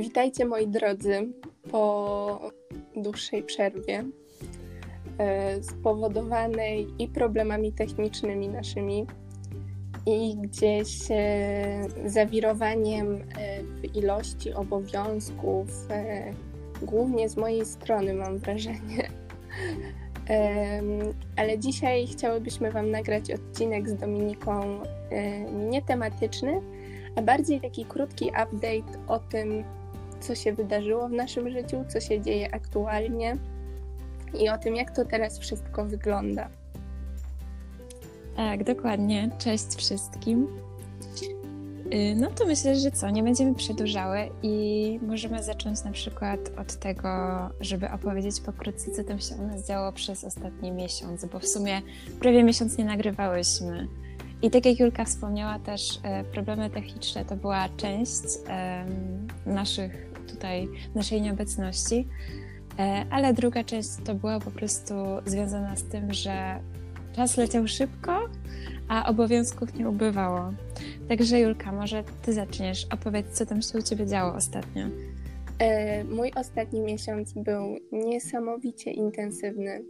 Witajcie moi drodzy po dłuższej przerwie e, spowodowanej i problemami technicznymi naszymi i gdzieś e, zawirowaniem e, w ilości obowiązków, głównie z mojej strony mam wrażenie. Ale dzisiaj chciałybyśmy Wam nagrać odcinek z Dominiką nietematyczny, a bardziej taki krótki update o tym, co się wydarzyło w naszym życiu, co się dzieje aktualnie i o tym, jak to teraz wszystko wygląda. Tak, dokładnie. Cześć wszystkim. Y, no to myślę, że co, nie będziemy przedłużały i możemy zacząć na przykład od tego, żeby opowiedzieć pokrótce, co tam się u nas działo przez ostatni miesiąc, bo w sumie prawie miesiąc nie nagrywałyśmy. I tak jak Julka wspomniała też, e, problemy techniczne to była część naszych tutaj, naszej nieobecności, e, ale druga część to była po prostu związana z tym, że czas leciał szybko, a obowiązków nie ubywało. Także Julka, może ty zaczniesz, opowiedz, co tam się u ciebie działo ostatnio. E, mój ostatni miesiąc był niesamowicie intensywny.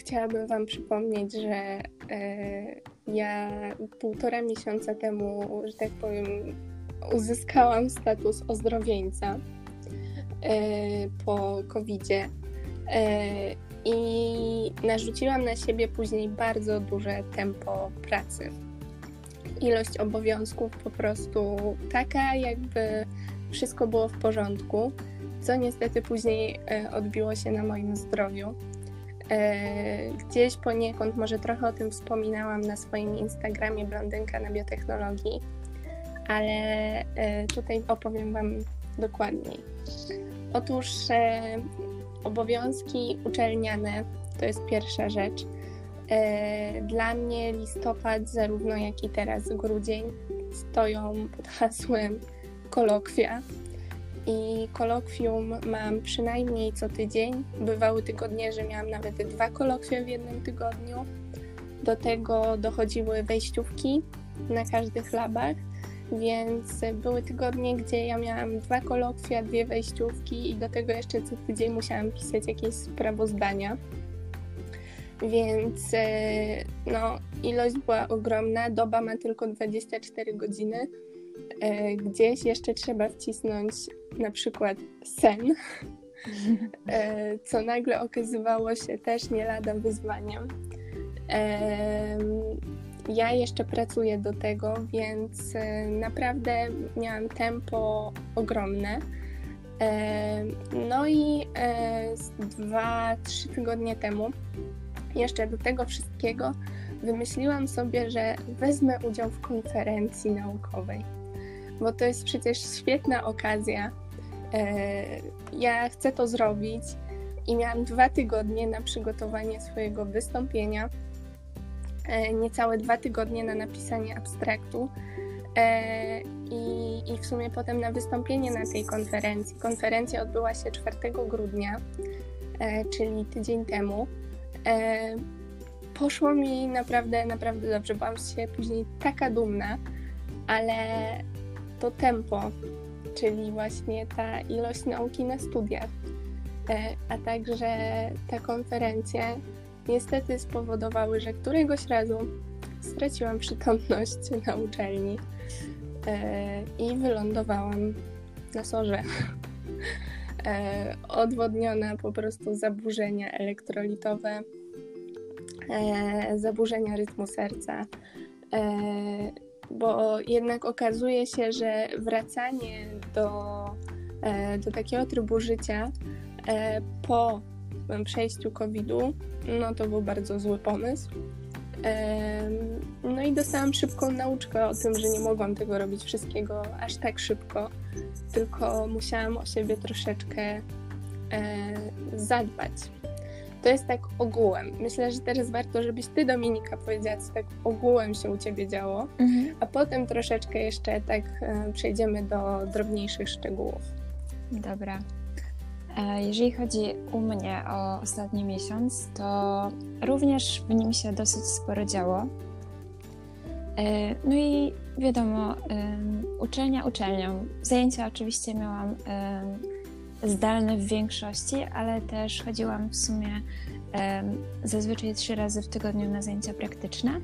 Chciałabym Wam przypomnieć, że e, ja półtora miesiąca temu, że tak powiem, uzyskałam status ozdrowieńca e, po COVID-zie e, i narzuciłam na siebie później bardzo duże tempo pracy. Ilość obowiązków po prostu taka, jakby wszystko było w porządku, co niestety później odbiło się na moim zdrowiu. E, gdzieś poniekąd, może trochę o tym wspominałam na swoim Instagramie Blondynka na biotechnologii, ale e, tutaj opowiem Wam dokładniej. Otóż e, obowiązki uczelniane to jest pierwsza rzecz. Dla mnie listopad, zarówno jak i teraz grudzień, stoją pod hasłem kolokwia i kolokwium mam przynajmniej co tydzień. Bywały tygodnie, że miałam nawet dwa kolokwia w jednym tygodniu. Do tego dochodziły wejściówki na każdych labach, więc były tygodnie, gdzie ja miałam dwa kolokwia, dwie wejściówki i do tego jeszcze co tydzień musiałam pisać jakieś sprawozdania. Więc e, no, ilość była ogromna, doba ma tylko 24 godziny. E, gdzieś jeszcze trzeba wcisnąć na przykład sen, e, co nagle okazywało się też nie lada wyzwaniem. Ja jeszcze pracuję do tego, więc e, naprawdę miałam tempo ogromne. No i e, dwa, trzy tygodnie temu, jeszcze do tego wszystkiego, wymyśliłam sobie, że wezmę udział w konferencji naukowej, bo to jest przecież świetna okazja E, ja chcę to zrobić i miałam dwa tygodnie na przygotowanie swojego wystąpienia, e, niecałe dwa tygodnie na napisanie abstraktu e, i, i w sumie potem na wystąpienie na tej konferencji. Konferencja odbyła się 4 grudnia, czyli tydzień temu. Poszło mi naprawdę, naprawdę dobrze. Byłam się później taka dumna, ale to tempo, czyli właśnie ta ilość nauki na studiach, e, a także ta konferencja niestety spowodowały, że któregoś razu straciłam przytomność na uczelni e, i wylądowałam na sorze. E, odwodniona po prostu zaburzenia elektrolitowe, zaburzenia rytmu serca bo jednak okazuje się, że wracanie do, e, do takiego trybu życia e, po przejściu COVID-u, no to był bardzo zły pomysł. No i dostałam szybką nauczkę o tym, że nie mogłam tego robić wszystkiego aż tak szybko, tylko musiałam o siebie troszeczkę e, zadbać. To jest tak ogółem. Myślę, że teraz warto, żebyś ty, Dominika, powiedziała, co tak ogółem się u ciebie działo, mhm. a potem troszeczkę jeszcze tak e, przejdziemy do drobniejszych szczegółów. Dobra. E, jeżeli chodzi u mnie o ostatni miesiąc, to również w nim się dosyć sporo działo. No i wiadomo, uczelnia uczelnią. Zajęcia oczywiście miałam zdalne w większości, ale też chodziłam w sumie zazwyczaj trzy razy w tygodniu na zajęcia praktyczne.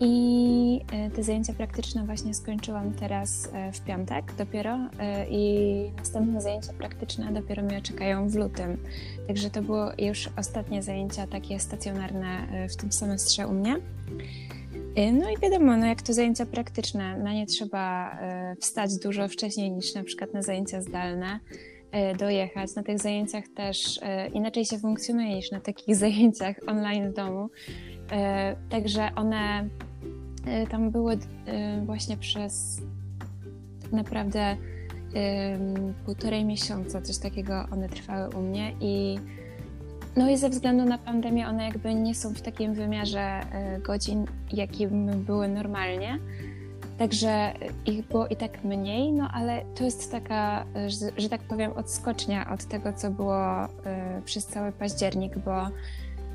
I e, te zajęcia praktyczne właśnie skończyłam teraz e, w piątek dopiero e, i następne zajęcia praktyczne dopiero mnie czekają w lutym. Także to było już ostatnie zajęcia takie stacjonarne w tym semestrze u mnie. No i wiadomo, no jak to zajęcia praktyczne, na nie trzeba wstać dużo wcześniej niż na przykład na zajęcia zdalne, dojechać. Na tych zajęciach też inaczej się funkcjonuje niż na takich zajęciach online w domu. Także one E, tam były e, właśnie przez tak naprawdę półtorej miesiąca, coś takiego one trwały u mnie i no i ze względu na pandemię one jakby nie są w takim wymiarze e, godzin, jakim były normalnie. Także ich było i tak mniej, no ale to jest taka, że, że tak powiem, odskocznia od tego, co było przez cały październik, bo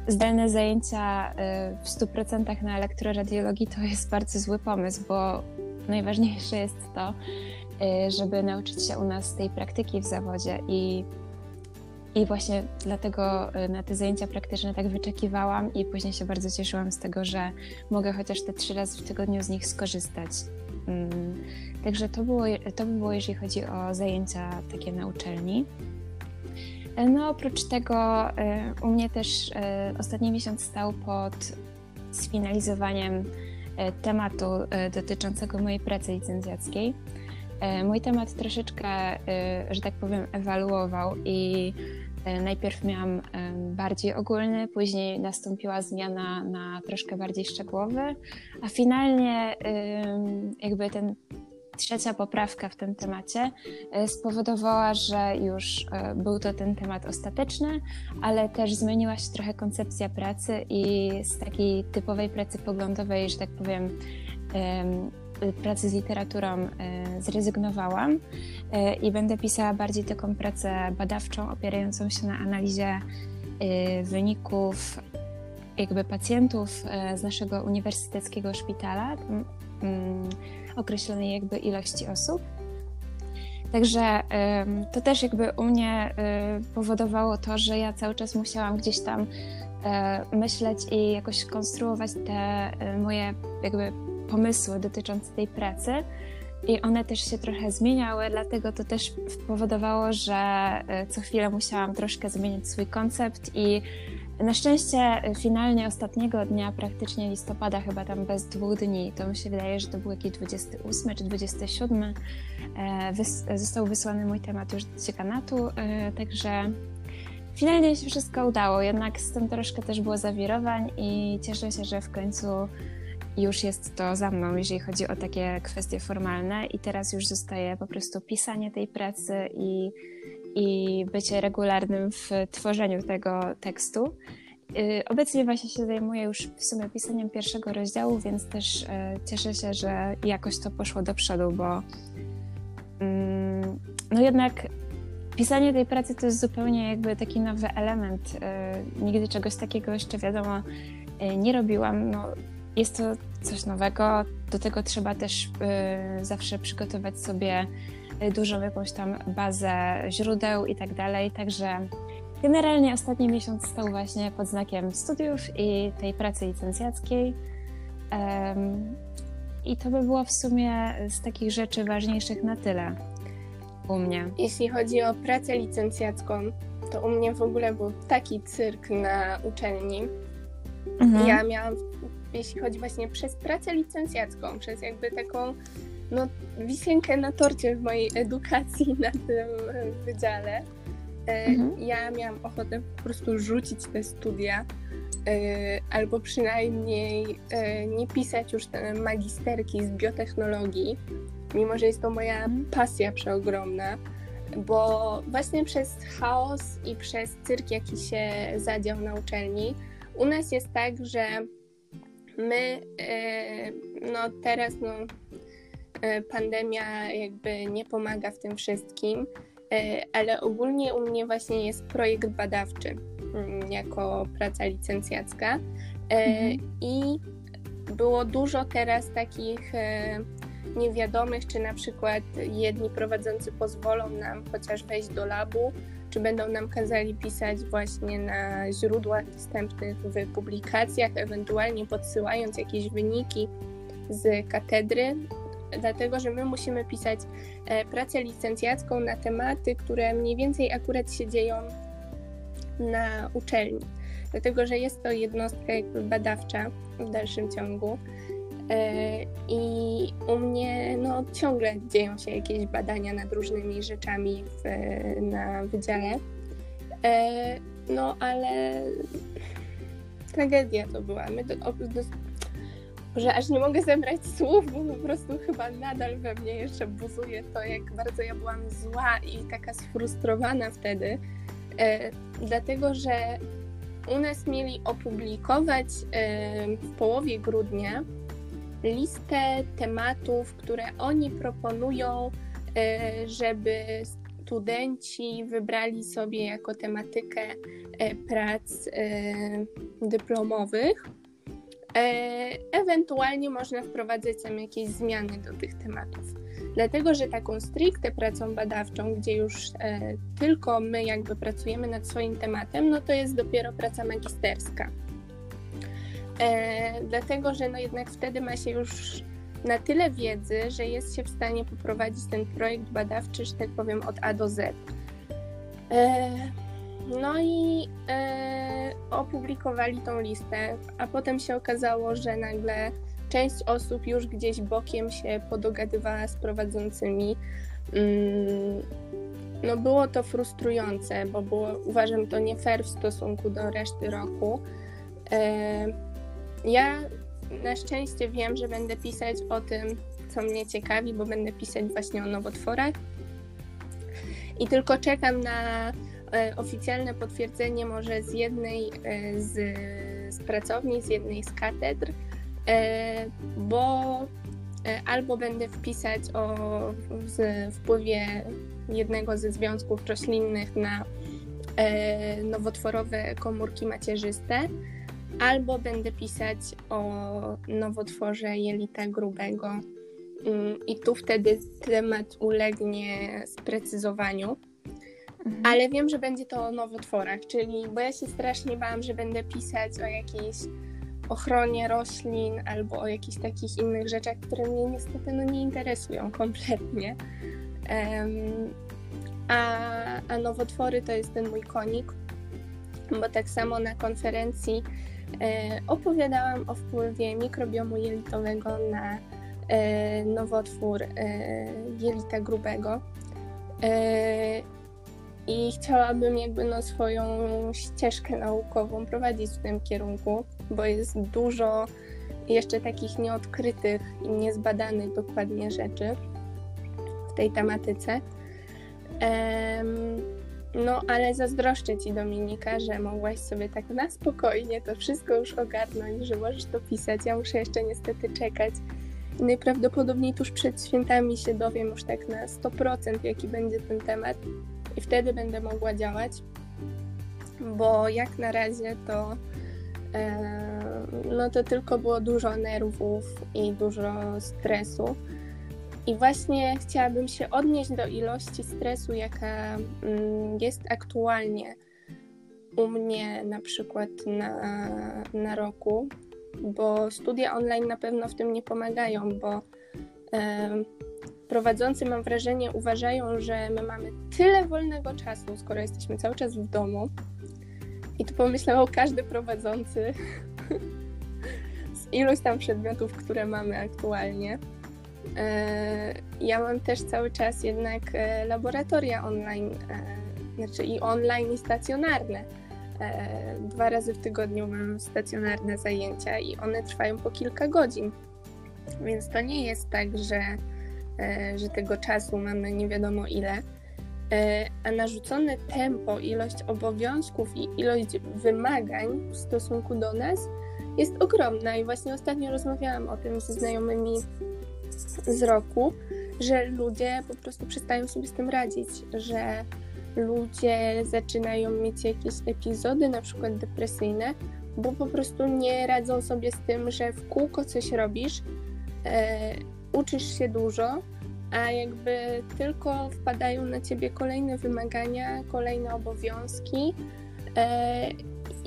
zdalne zajęcia y, w 100% na elektroradiologii to jest bardzo zły pomysł, bo najważniejsze jest to, y, żeby nauczyć się u nas tej praktyki w zawodzie i i właśnie dlatego y, na te zajęcia praktyczne tak wyczekiwałam i później się bardzo cieszyłam z tego, że mogę chociaż te trzy razy w tygodniu z nich skorzystać. Mm, także to, było, to by było, jeżeli chodzi o zajęcia takie na uczelni. No oprócz tego e, u mnie też e, ostatni miesiąc stał pod sfinalizowaniem e, tematu dotyczącego mojej pracy licencjackiej. Mój temat troszeczkę, że tak powiem, ewaluował i najpierw miałam bardziej ogólny, później nastąpiła zmiana na troszkę bardziej szczegółowy, a finalnie jakby ten trzecia poprawka w tym temacie e, spowodowała, że już e, był to ten temat ostateczny, ale też zmieniła się trochę koncepcja pracy i z takiej typowej pracy poglądowej, że tak powiem, pracy z literaturą e, zrezygnowałam i będę pisała bardziej taką pracę badawczą, opierającą się na analizie wyników jakby pacjentów z naszego uniwersyteckiego szpitala mm, określonej jakby ilości osób. Także to też jakby u mnie powodowało to, że ja cały czas musiałam gdzieś tam e, myśleć i jakoś konstruować te moje jakby pomysły dotyczące tej pracy. I one też się trochę zmieniały, dlatego to też powodowało, że e, co chwilę musiałam troszkę zmienić swój koncept i na szczęście finalnie ostatniego dnia, praktycznie listopada, chyba tam bez dwóch dni, to mi się wydaje, że to był jakiś 28 czy 27, e, wys został wysłany mój temat już do dziekanatu, e, także finalnie się wszystko udało, jednak z tym troszkę też było zawirowań i cieszę się, że w końcu już jest to za mną, jeżeli chodzi o takie kwestie formalne i teraz już zostaje po prostu pisanie tej pracy i i bycie regularnym w tworzeniu tego tekstu. Y, obecnie właśnie się zajmuję już w sumie pisaniem pierwszego rozdziału, więc też y, cieszę się, że jakoś to poszło do przodu, bo mm, no jednak pisanie tej pracy to jest zupełnie jakby taki nowy element. Y, nigdy czegoś takiego jeszcze wiadomo nie robiłam. No, jest to coś nowego, do tego trzeba też zawsze przygotować sobie Y, dużą jakąś tam bazę źródeł i tak dalej. Także generalnie ostatni miesiąc stał właśnie pod znakiem studiów i tej pracy licencjackiej. I to by było w sumie z takich rzeczy ważniejszych na tyle u mnie. Jeśli chodzi o pracę licencjacką, to u mnie w ogóle był taki cyrk na uczelni. Mhm. Ja miałam, jeśli chodzi właśnie przez pracę licencjacką, przez jakby taką no, wisienkę na torcie w mojej edukacji na tym wydziale. E, mhm. Ja miałam ochotę po prostu rzucić te studia, e, albo przynajmniej e, nie pisać już te magisterki z biotechnologii, mimo że jest to moja mhm. pasja przeogromna, bo właśnie przez chaos i przez cyrk, jaki się zadział na uczelni, u nas jest tak, że my no teraz no, E, pandemia jakby nie pomaga w tym wszystkim, e, ale ogólnie u mnie właśnie jest projekt badawczy mm, jako praca licencjacka e, mhm. i było dużo teraz takich e, niewiadomych, czy na przykład jedni prowadzący pozwolą nam chociaż wejść do labu, czy będą nam kazali pisać właśnie na źródłach dostępnych w publikacjach, ewentualnie podsyłając jakieś wyniki z katedry, dlatego że my musimy pisać e, pracę licencjacką na tematy, które mniej więcej akurat się dzieją na uczelni. Dlatego, że jest to jednostka badawcza w dalszym ciągu. E, I u mnie no, ciągle dzieją się jakieś badania nad różnymi rzeczami w, na wydziale. E, no ale tragedia to była. My do, do, że aż nie mogę zebrać słów, bo po prostu chyba nadal we mnie jeszcze buzuje to, jak bardzo ja byłam zła i taka sfrustrowana wtedy, e, dlatego że u nas mieli opublikować e, w połowie grudnia listę tematów, które oni proponują, e, żeby studenci wybrali sobie jako tematykę e, prac e, dyplomowych. Ewentualnie można wprowadzać tam jakieś zmiany do tych tematów. Dlatego, że taką stricte pracą badawczą, gdzie już tylko my jakby pracujemy nad swoim tematem, no to jest dopiero praca magisterska. E, dlatego, że no jednak wtedy ma się już na tyle wiedzy, że jest się w stanie poprowadzić ten projekt badawczy, że tak powiem, od A do Z. E, no i e, opublikowali tą listę, a potem się okazało, że nagle część osób już gdzieś bokiem się podogadywała z prowadzącymi. Mm, no było to frustrujące, bo było, uważam to nie fair w stosunku do reszty roku. E, ja na szczęście wiem, że będę pisać o tym, co mnie ciekawi, bo będę pisać właśnie o nowotworach. I tylko czekam na e, oficjalne potwierdzenie może z jednej e, z, z pracowni, z jednej z katedr, e, bo albo będę wpisać o wpływie jednego ze związków roślinnych na nowotworowe komórki macierzyste, albo będę pisać o nowotworze jelita grubego. Mm, I tu wtedy temat ulegnie sprecyzowaniu. Mhm. Ale wiem, że będzie to o nowotworach, czyli bo ja się strasznie bałam, że będę pisać o jakiejś ochronie roślin albo o jakichś takich innych rzeczach, które mnie niestety no, nie interesują kompletnie. Um, a, a nowotwory to jest ten mój konik, bo tak samo na konferencji opowiadałam o wpływie mikrobiomu jelitowego na e, nowotwór e, jelita grubego. I chciałabym jakby no swoją ścieżkę naukową prowadzić w tym kierunku, bo jest dużo jeszcze takich nieodkrytych i niezbadanych dokładnie rzeczy w tej tematyce. No, ale zazdroszczę Ci, Dominika, że mogłaś sobie tak na spokojnie to wszystko już ogarnąć, że możesz to pisać. Ja muszę jeszcze niestety czekać. Najprawdopodobniej tuż przed świętami się dowiem już tak na 100%, jaki będzie ten temat i wtedy będę mogła działać, bo jak na razie to no to tylko było dużo nerwów i dużo stresu i właśnie chciałabym się odnieść do ilości stresu, jaka mm, jest aktualnie u mnie na przykład na, na roku, bo studia online na pewno w tym nie pomagają, bo e, prowadzący, mam wrażenie, uważają, że my mamy tyle wolnego czasu, skoro jesteśmy cały czas w domu. I tu pomyślał każdy prowadzący z iluś tam przedmiotów, które mamy aktualnie. E, ja mam też cały czas jednak e, laboratoria online, e, znaczy i online i stacjonarne. Dwa razy w tygodniu mam stacjonarne zajęcia i one trwają po kilka godzin. Więc to nie jest tak, że, że tego czasu mamy nie wiadomo ile. A narzucone tempo, ilość obowiązków i ilość wymagań w stosunku do nas jest ogromna. I właśnie ostatnio rozmawiałam o tym ze znajomymi z roku, że ludzie po prostu przestają sobie z tym radzić, że ludzie zaczynają mieć jakieś epizody, na przykład depresyjne, bo po prostu nie radzą sobie z tym, że w kółko coś robisz, e, uczysz się dużo, a jakby tylko wpadają na ciebie kolejne wymagania, kolejne obowiązki e,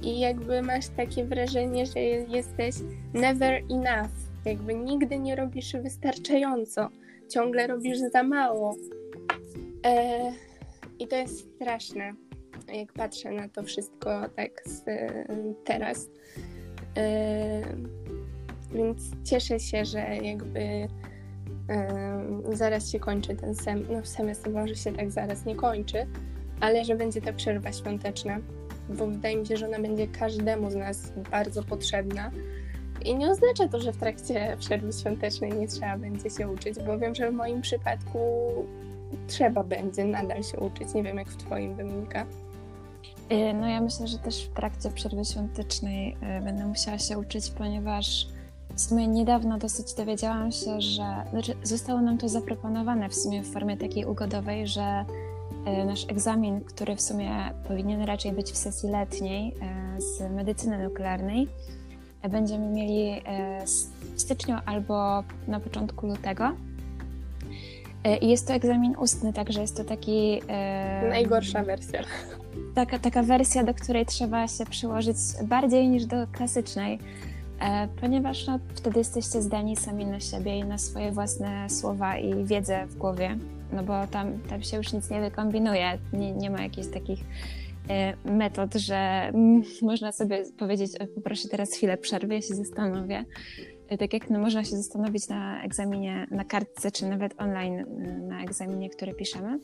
i jakby masz takie wrażenie, że jesteś never enough, jakby nigdy nie robisz wystarczająco, ciągle robisz za mało. E, I to jest straszne, jak patrzę na to wszystko tak z, teraz. E, więc cieszę się, że jakby zaraz się kończy ten sem no semestr, może się tak zaraz nie kończy, ale że będzie ta przerwa świąteczna, bo wydaje mi się, że ona będzie każdemu z nas bardzo potrzebna. I nie oznacza to, że w trakcie przerwy świątecznej nie trzeba będzie się uczyć, bo wiem, że w moim przypadku trzeba będzie nadal się uczyć. Nie wiem, jak w Twoim Dominika. Y, no ja myślę, że też w trakcie przerwy świątecznej y, będę musiała się uczyć, ponieważ w sumie niedawno dosyć dowiedziałam się, że znaczy zostało nam to zaproponowane w sumie w formie takiej ugodowej, że e, nasz egzamin, który w sumie powinien raczej być w sesji letniej z medycyny nuklearnej, będziemy mieli w styczniu albo na początku lutego. I jest to egzamin ustny, także jest to taki. Najgorsza wersja. Taka, taka wersja, do której trzeba się przyłożyć bardziej niż do klasycznej E, ponieważ no, wtedy jesteście zdani sami na siebie i na swoje własne słowa i wiedzę w głowie, no bo tam, tam się już nic nie wykombinuje, nie, nie ma jakichś takich e, metod, że można sobie powiedzieć, poproszę teraz chwilę przerwy, ja się zastanowię. E, tak jak no, można się zastanowić na egzaminie, na kartce, czy nawet online na egzaminie, który piszemy.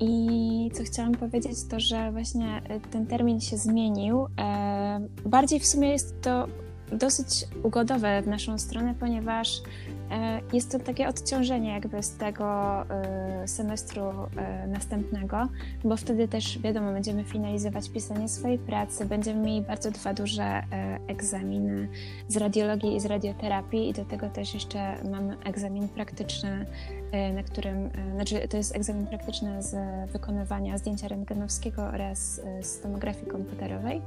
I co chciałam powiedzieć, to że właśnie ten termin się zmienił. Bardziej w sumie jest to dosyć ugodowe w naszą stronę, ponieważ e, jest to takie odciążenie jakby z tego e, semestru e, następnego, bo wtedy też wiadomo, będziemy finalizować pisanie swojej pracy, będziemy mieli bardzo dwa duże egzaminy z radiologii i z radioterapii i do tego też jeszcze mamy egzamin praktyczny, na którym, znaczy to jest egzamin praktyczny z wykonywania zdjęcia rentgenowskiego oraz z tomografii komputerowej.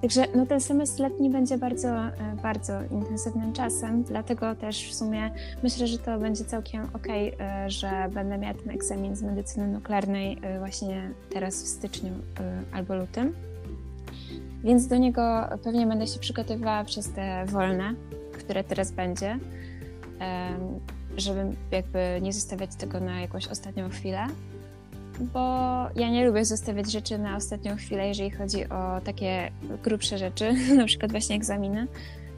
Także no, ten semestr letni będzie bardzo, e, bardzo intensywnym czasem, dlatego też w sumie myślę, że to będzie całkiem ok, e, że będę miała ten egzamin z medycyny nuklearnej e, właśnie teraz w styczniu albo lutym. Więc do niego pewnie będę się przygotowywała przez te wolne, które teraz będzie, żeby jakby nie zostawiać tego na jakąś ostatnią chwilę bo ja nie lubię zostawiać rzeczy na ostatnią chwilę, jeżeli chodzi o takie grubsze rzeczy, na przykład właśnie egzaminy.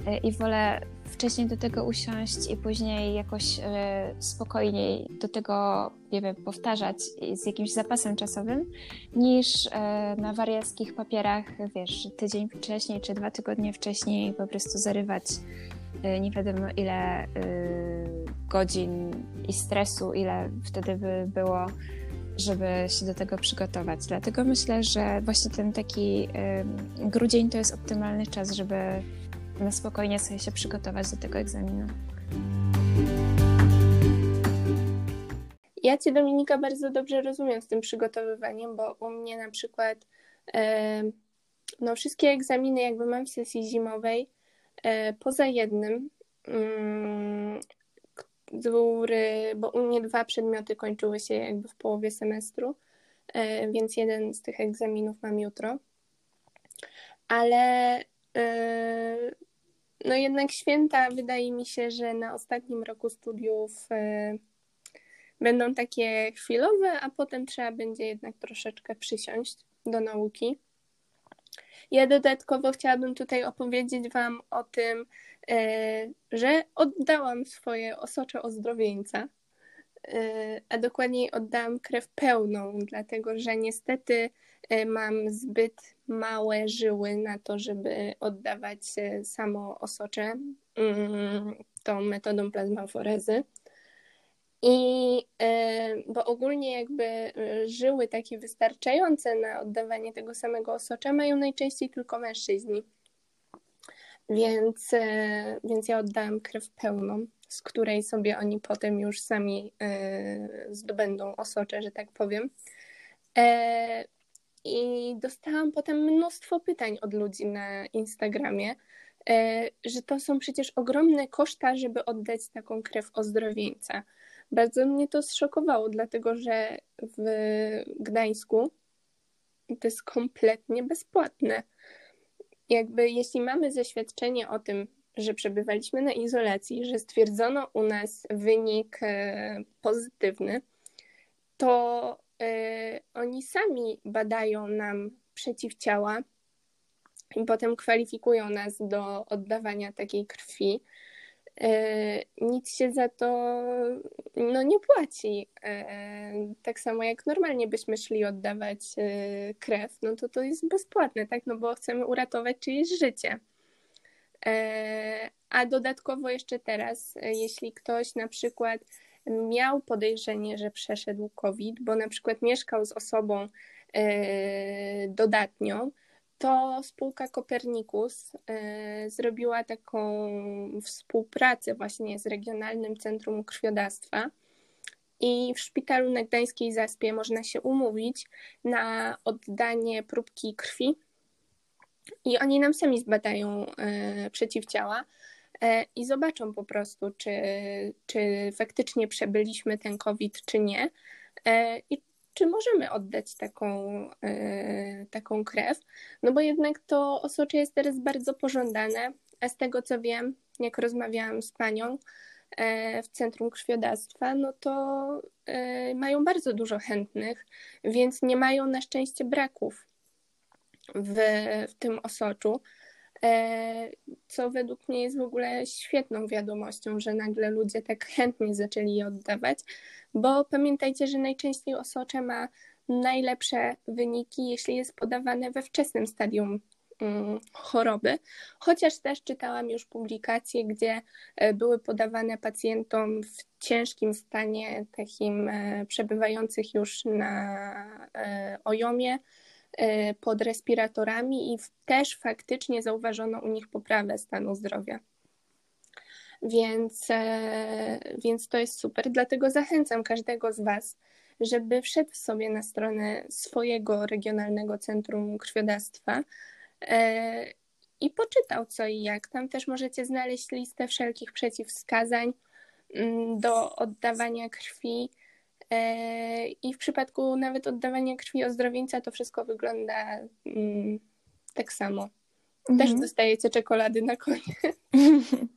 E, I wolę wcześniej do tego usiąść i później jakoś e, spokojniej do tego, nie wiem, powtarzać z jakimś zapasem czasowym, niż e, na wariackich papierach, wiesz, tydzień wcześniej czy dwa tygodnie wcześniej po prostu zarywać nie wiadomo ile godzin i stresu, ile wtedy by było żeby się do tego przygotować. Dlatego myślę, że właśnie ten taki grudzień to jest optymalny czas, żeby na spokojnie sobie się przygotować do tego egzaminu. Ja Cię, Dominika, bardzo dobrze rozumiem z tym przygotowywaniem, bo u mnie na przykład no, wszystkie egzaminy jakby mam w sesji zimowej, e, poza jednym, mm, który, bo u mnie dwa przedmioty kończyły się jakby w połowie semestru, e, więc jeden z tych egzaminów mam jutro. Ale e, no jednak święta wydaje mi się, że na ostatnim roku studiów e, będą takie chwilowe, a potem trzeba będzie jednak troszeczkę przysiąść do nauki. Ja dodatkowo chciałabym tutaj opowiedzieć Wam o tym, że oddałam swoje osocze ozdrowieńca, e, a dokładniej oddałam krew pełną, dlatego że niestety e, mam zbyt małe żyły na to, żeby oddawać samo osocze mm, tą metodą plazmaforezy. I bo ogólnie jakby żyły takie wystarczające na oddawanie tego samego osocza mają najczęściej tylko mężczyźni. Więc, e, więc ja oddałam krew pełną, z której sobie oni potem już sami e, zdobędą osocze, że tak powiem. E, I dostałam potem mnóstwo pytań od ludzi na Instagramie, że to są przecież ogromne koszta, żeby oddać taką krew ozdrowieńca. Bardzo mnie to zszokowało, dlatego że w Gdańsku to jest kompletnie bezpłatne. Jakby jeśli mamy zaświadczenie o tym, że przebywaliśmy na izolacji, że stwierdzono u nas wynik e, pozytywny, to e, oni sami badają nam przeciwciała i potem kwalifikują nas do oddawania takiej krwi. E, nic się za to no, nie płaci. Tak samo jak normalnie byśmy szli oddawać krew, no to to jest bezpłatne, tak? No bo chcemy uratować czyjeś życie. E, a dodatkowo jeszcze teraz, e, jeśli ktoś na przykład miał podejrzenie, że przeszedł COVID, bo na przykład mieszkał z osobą e, dodatnią, to spółka Kopernikus zrobiła taką współpracę właśnie z Regionalnym Centrum Krwiodawstwa. I w szpitalu na Gdańskiej Zaspie można się umówić na oddanie próbki krwi i oni nam sami zbadają e, przeciwciała e, i zobaczą po prostu, czy, czy faktycznie przebyliśmy ten COVID, czy nie. E, I czy możemy oddać taką, taką krew? No bo jednak to osocze jest teraz bardzo pożądane, a z tego co wiem, jak rozmawiałam z panią w Centrum Krwiodawstwa, no to mają bardzo dużo chętnych, więc nie mają na szczęście braków w, w tym osoczu, e, co według mnie jest w ogóle świetną wiadomością, że nagle ludzie tak chętnie zaczęli je oddawać, bo pamiętajcie, że najczęściej osocze ma najlepsze wyniki, jeśli jest podawane we wczesnym stadium mm, choroby, chociaż też czytałam już publikacje, gdzie e, były podawane pacjentom w ciężkim stanie, takim e, przebywających już na ojomie, pod respiratorami i też faktycznie zauważono u nich poprawę stanu zdrowia. Więc, e, więc to jest super. Dlatego zachęcam każdego z Was, żeby wszedł sobie na stronę swojego regionalnego centrum krwiodawstwa e, i poczytał co i jak. Tam też możecie znaleźć listę wszelkich przeciwwskazań mm, do oddawania krwi I w przypadku nawet oddawania krwi ozdrowieńca to wszystko wygląda mm, tak samo. Też mhm. dostajecie czekolady na koniec.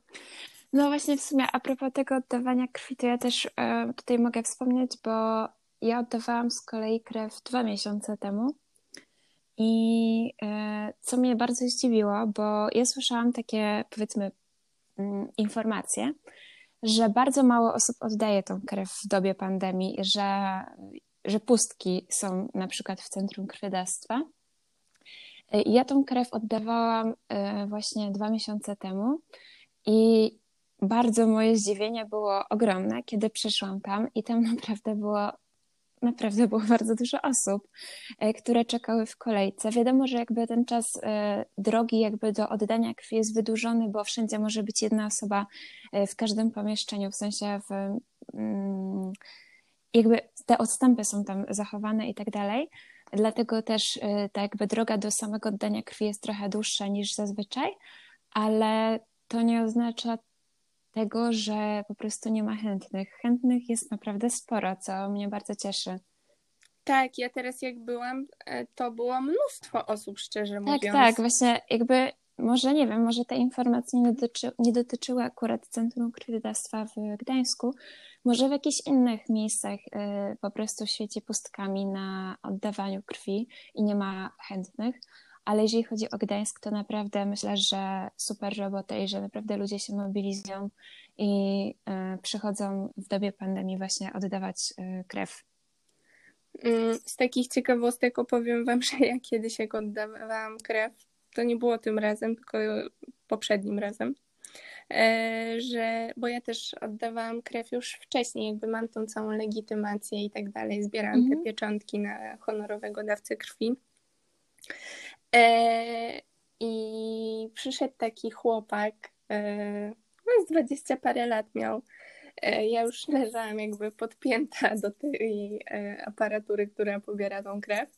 No właśnie w sumie a propos tego oddawania krwi, to ja też e, tutaj mogę wspomnieć, bo ja oddawałam z kolei krew dwa miesiące temu. I e, co mnie bardzo zdziwiło, bo ja słyszałam takie, powiedzmy, mm, informacje, że bardzo mało osób oddaje tą krew w dobie pandemii, że, że pustki są na przykład w centrum krwiodawstwa. Ja tą krew oddawałam e, właśnie dwa miesiące temu i bardzo moje zdziwienie było ogromne, kiedy przyszłam tam i tam naprawdę było naprawdę było bardzo dużo osób, e, które czekały w kolejce. Wiadomo, że jakby ten czas e, drogi jakby do oddania krwi jest wydłużony, bo wszędzie może być jedna osoba e, w każdym pomieszczeniu, w sensie w, mm, jakby te odstępy są tam zachowane i tak dalej. Dlatego też ta jakby droga do samego oddania krwi jest trochę dłuższa niż zazwyczaj, ale to nie oznacza tego, że po prostu nie ma chętnych. Chętnych jest naprawdę sporo, co mnie bardzo cieszy. Tak, ja teraz jak byłam, e, to było mnóstwo osób, szczerze tak, mówiąc. Tak, tak, właśnie jakby może nie wiem, może te informacje nie, dotyczy, nie dotyczyły akurat Centrum Krwiodawstwa w Gdańsku, może w jakichś innych miejscach y, po prostu świeci pustkami na oddawaniu krwi i nie ma chętnych, ale jeżeli chodzi o Gdańsk, to naprawdę myślę, że super robota i że naprawdę ludzie się mobilizują i y, przychodzą w dobie pandemii właśnie oddawać y, krew. Mm, z takich ciekawostek opowiem Wam, że ja kiedyś jak oddawałam krew, to nie było tym razem, tylko poprzednim razem, e, że, bo ja też oddawałam krew już wcześniej, jakby mam tą całą legitymację i tak dalej, zbierałam te mhm. pieczątki na honorowego dawcę krwi. E, I przyszedł taki chłopak, e, no z dwadzieścia parę lat miał, E, ja już leżałam jakby podpięta do tej aparatury, która pobiera tą krew.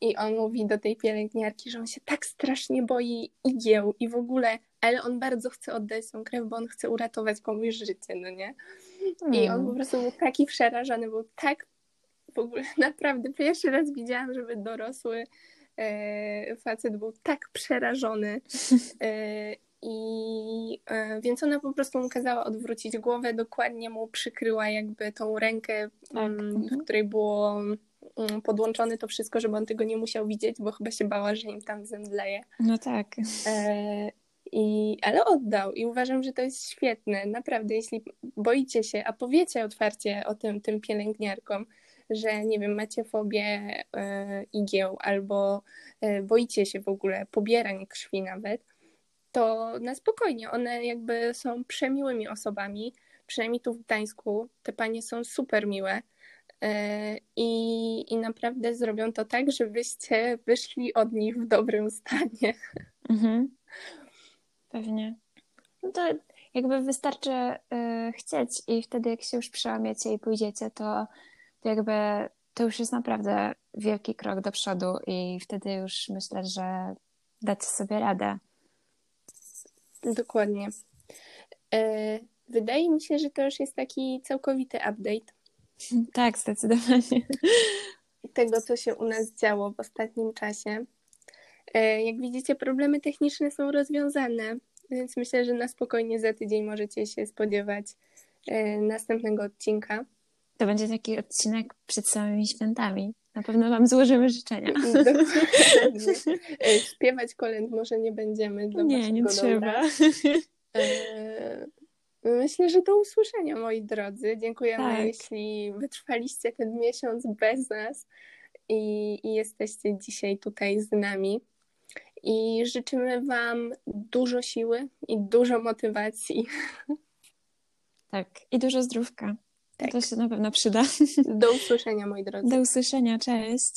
I on mówi do tej pielęgniarki, że on się tak strasznie boi igieł i w ogóle, ale on bardzo chce oddać tą krew, bo on chce uratować komuś życie, no nie? I on po prostu był taki przerażony, był tak w ogóle naprawdę pierwszy raz widziałam, żeby dorosły facet był tak przerażony. E, i e, więc ona po prostu mu kazała odwrócić głowę, dokładnie mu przykryła jakby tą rękę, tak. Mm, w której było mm, podłączone to wszystko, żeby on tego nie musiał widzieć, bo chyba się bała, że im tam zemdleje. No tak. E, i, ale oddał i uważam, że to jest świetne. Naprawdę, jeśli boicie się, a powiecie otwarcie o tym, tym pielęgniarkom, że nie wiem, macie fobię e, igieł albo e, boicie się w ogóle pobierań krwi nawet, to na spokojnie. One jakby są przemiłymi osobami. Przynajmniej tu w Gdańsku te panie są super miłe. E, I, I naprawdę zrobią to tak, żebyście wyszli od nich w dobrym stanie. Mhm. Pewnie. No to jakby wystarczy chcieć i wtedy jak się już przełamiecie i pójdziecie, to jakby to już jest naprawdę wielki krok do przodu i wtedy już myślę, że dacie sobie radę. Dokładnie. E, wydaje mi się, że to już jest taki całkowity update. Tak, zdecydowanie. Tego, co się u nas działo w ostatnim czasie. E, jak widzicie, problemy techniczne są rozwiązane, więc myślę, że na spokojnie za tydzień możecie się spodziewać e, następnego odcinka. To będzie taki odcinek przed samymi świętami. Na pewno Wam złożymy życzenia. E, śpiewać kolęd może nie będziemy. Do nie, nie trzeba. E, myślę, że do usłyszenia, moi drodzy. Dziękujemy, tak. jeśli wytrwaliście ten miesiąc bez nas i, i jesteście dzisiaj tutaj z nami. I życzymy Wam dużo siły i dużo motywacji. Tak, i dużo zdrówka. Tak. To się na pewno przyda. Do usłyszenia, moi drodzy. Do usłyszenia, cześć.